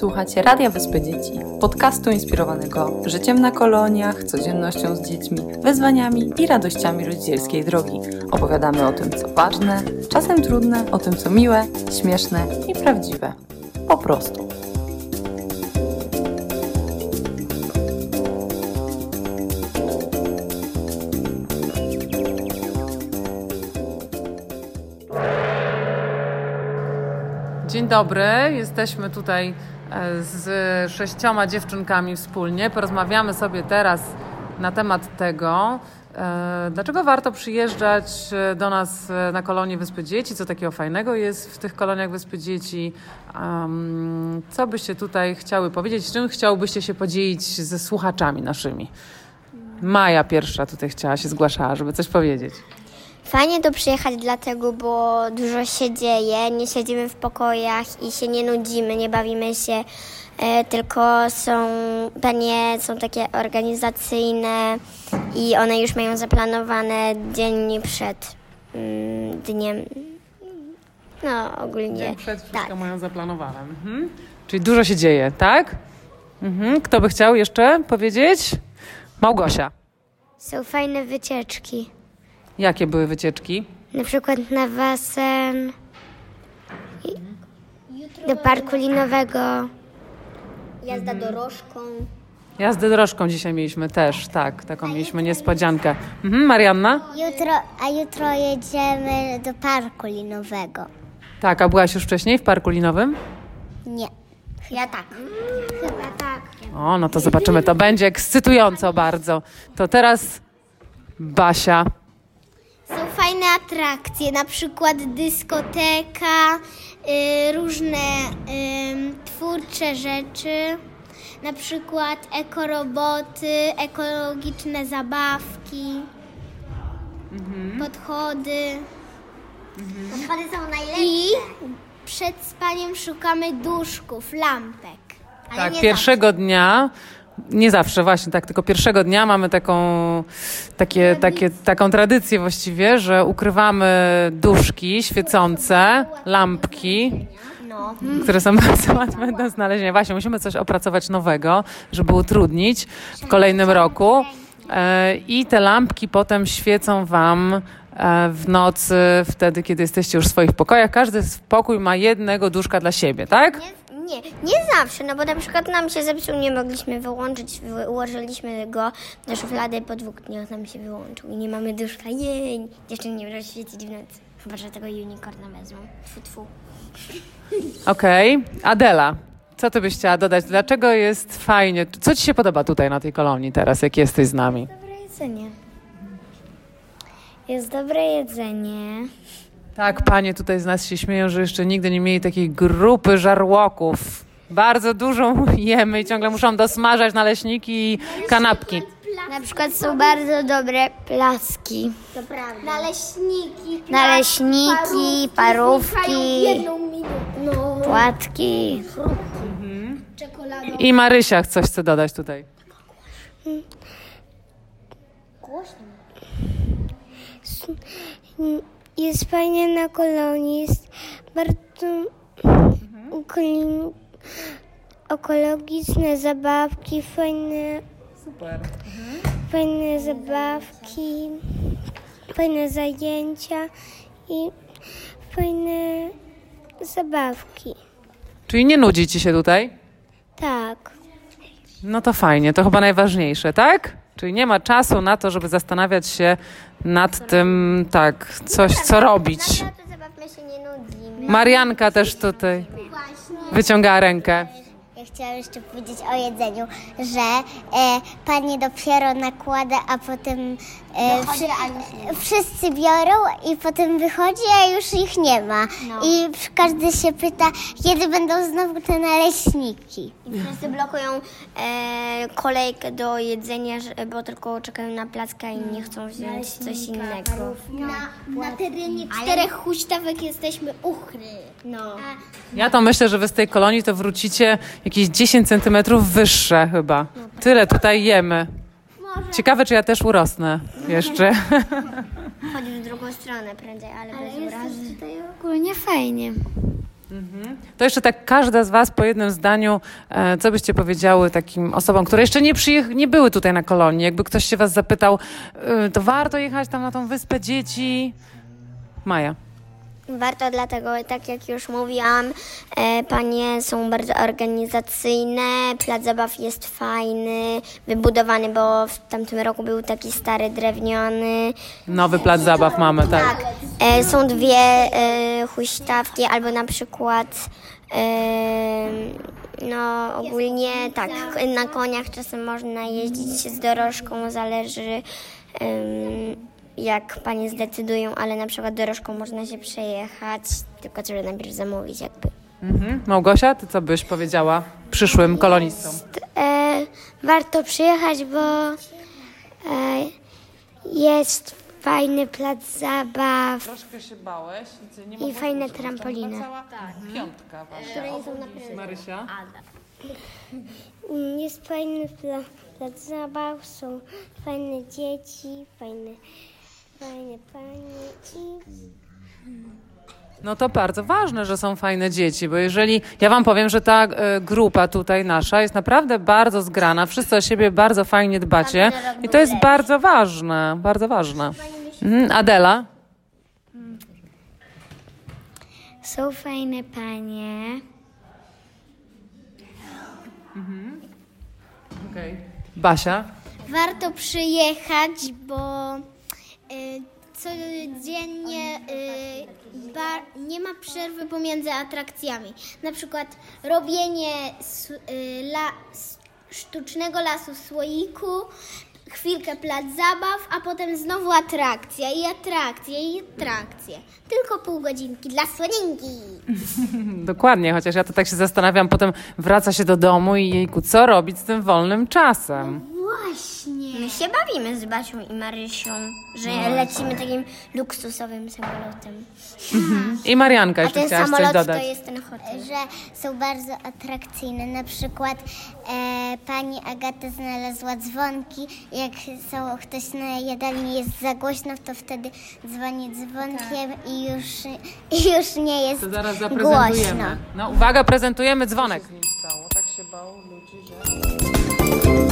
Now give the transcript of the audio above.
Słuchacie Radia Wyspy Dzieci, podcastu inspirowanego życiem na koloniach, codziennością z dziećmi, wyzwaniami i radościami rodzicielskiej drogi. Opowiadamy o tym, co ważne, czasem trudne, o tym, co miłe, śmieszne i prawdziwe. Po prostu. Dzień dobry, jesteśmy tutaj z sześcioma dziewczynkami wspólnie. Porozmawiamy sobie teraz na temat tego, e, dlaczego warto przyjeżdżać e, do nas na kolonie Wyspy Dzieci, co takiego fajnego jest w tych koloniach Wyspy Dzieci, co byście tutaj chciały powiedzieć, czym chciałbyście się podzielić ze słuchaczami naszymi. Maja pierwsza tutaj chciała się zgłaszała, żeby coś powiedzieć. Fajnie tu przyjechać dlatego, bo dużo się dzieje, nie siedzimy w pokojach i się nie nudzimy, nie bawimy się, e, tylko są, pewnie są takie organizacyjne i one już mają zaplanowane dzień przed mm, dniem. No, ogólnie. Dzień przed wszystko tak. mają zaplanowane. Mhm. Czyli dużo się dzieje, tak? Mhm. Kto by chciał jeszcze powiedzieć? Małgosia. Są fajne wycieczki. Jakie były wycieczki? Na przykład na basen, do parku linowego, jazda dorożką. Jazdę dorożką dzisiaj mieliśmy też, tak, taką mieliśmy niespodziankę. Mhm, Marianna? Jutro, a jutro jedziemy do parku linowego. Tak, a byłaś już wcześniej w parku linowym? Nie. Ja tak. Chyba tak. O, no to zobaczymy, to będzie ekscytująco bardzo. To teraz Basia. Fajne atrakcje, na przykład dyskoteka, y, różne y, twórcze rzeczy, na przykład ekoroboty, ekologiczne zabawki, mhm. podchody. Mhm. Podchody są najlepsze. I przed spaniem szukamy duszków, lampek. tak, pierwszego zawsze. dnia nie zawsze, właśnie tak, tylko pierwszego dnia mamy taką, takie, takie, taką tradycję właściwie, że ukrywamy duszki świecące, lampki, które są bardzo łatwe do znalezienia. Właśnie, musimy coś opracować nowego, żeby utrudnić w kolejnym roku. E, I te lampki potem świecą Wam e, w nocy, wtedy, kiedy jesteście już w swoich pokojach. Każdy pokój ma jednego duszka dla siebie, tak? Nie, nie zawsze, no bo na przykład nam się zepsuł, nie mogliśmy wyłączyć, ułożyliśmy go do szuflady, po dwóch dniach nam się wyłączył i nie mamy duszka, jej, jeszcze nie rozświecić w nocy. Chyba, że tego unicorna wezmą. Tfu, tfu. Okej, okay. Adela, co ty byś chciała dodać? Dlaczego jest fajnie? Co ci się podoba tutaj na tej kolonii teraz, jak jesteś z nami? Dobre jedzenie. Jest dobre jedzenie. Tak, panie tutaj z nas się śmieją, że jeszcze nigdy nie mieli takiej grupy żarłoków. Bardzo dużą jemy i ciągle muszą dosmażać naleśniki i kanapki. Na przykład są bardzo dobre plaski. To prawda. Naleśniki. Naleśniki, parówki, no. płatki. Mhm. I Marysia coś chce dodać tutaj. Głośno jest fajnie na kolonii, jest bardzo mhm. ekologiczne zabawki, fajne, Super. Mhm. fajne zabawki, fajne zajęcia i fajne zabawki. Czyli nie nudzi ci się tutaj? Tak. No to fajnie, to chyba najważniejsze, tak? Czyli nie ma czasu na to, żeby zastanawiać się nad tym, tak, coś, co robić. Marianka też tutaj wyciąga rękę. Ja chciałam jeszcze powiedzieć o jedzeniu, że e, pani dopiero nakłada, a potem e, wszy, wszyscy biorą i potem wychodzi, a już ich nie ma. No. I każdy się pyta, kiedy będą znowu te naleśniki. I wszyscy blokują e, kolejkę do jedzenia, bo tylko czekają na placka i nie chcą wziąć coś innego. Na, na terenie czterech huśtawek jesteśmy uchry. No. Ja to myślę, że wy z tej kolonii to wrócicie jakieś 10 centymetrów wyższe chyba. Tyle tutaj jemy. Ciekawe, czy ja też urosnę jeszcze. Chodź w drugą stronę prędzej, ale, ale bez urazy. tutaj ogólnie fajnie. To jeszcze tak każda z Was po jednym zdaniu, e, co byście powiedziały takim osobom, które jeszcze nie, przyjech- nie były tutaj na kolonii? Jakby ktoś się Was zapytał, e, to warto jechać tam na tą wyspę dzieci? Maja. Warto dlatego, tak jak już mówiłam, e, panie są bardzo organizacyjne, plac zabaw jest fajny, wybudowany, bo w tamtym roku był taki stary, drewniany. Nowy plac zabaw mamy, tak. E, są dwie e, huśtawki, albo na przykład no ogólnie tak, na koniach czasem można jeździć z dorożką, zależy em, jak panie zdecydują, ale na przykład dorożką można się przejechać, tylko trzeba najpierw zamówić jakby. Mhm. Małgosia, Ty co byś powiedziała przyszłym kolonistom? E, warto przyjechać, bo e, jest fajny plac zabaw. Troszkę się bałeś. I fajne trampoliny. Piątka Marysia? Mm, Jest fajny pla- plac zabaw, są fajne dzieci, fajne, fajne panie i No to bardzo ważne, że są fajne dzieci, bo jeżeli, ja wam powiem, że ta e, grupa tutaj nasza jest naprawdę bardzo zgrana, wszyscy o siebie bardzo fajnie dbacie i to jest bardzo ważne, bardzo ważne. Mhm. Adela? Są fajne panie. Basia? Warto przyjechać, bo y, codziennie y, nie ma przerwy pomiędzy atrakcjami. Na przykład robienie y, sztucznego lasu słoiku, chwilkę plac zabaw, a potem znowu atrakcja i atrakcje i atrakcje. Tylko pół godzinki dla słoninki. Dokładnie, chociaż ja to tak się zastanawiam, potem wraca się do domu i jejku, co robić z tym wolnym czasem? Właśnie. My się bawimy z Basią i Marysią, że lecimy takim luksusowym samolotem. I Marianka A jeszcze ten chciałaś coś samolot to dodać. jest ten hotel. że są bardzo atrakcyjne. Na przykład e, pani Agata znalazła dzwonki. Jak są, ktoś na jadalni jest za głośno, to wtedy dzwoni dzwonkiem i, już, i już nie jest To zaraz głośno. zaprezentujemy. No uwaga, prezentujemy dzwonek. Tak się bał ludzi, że...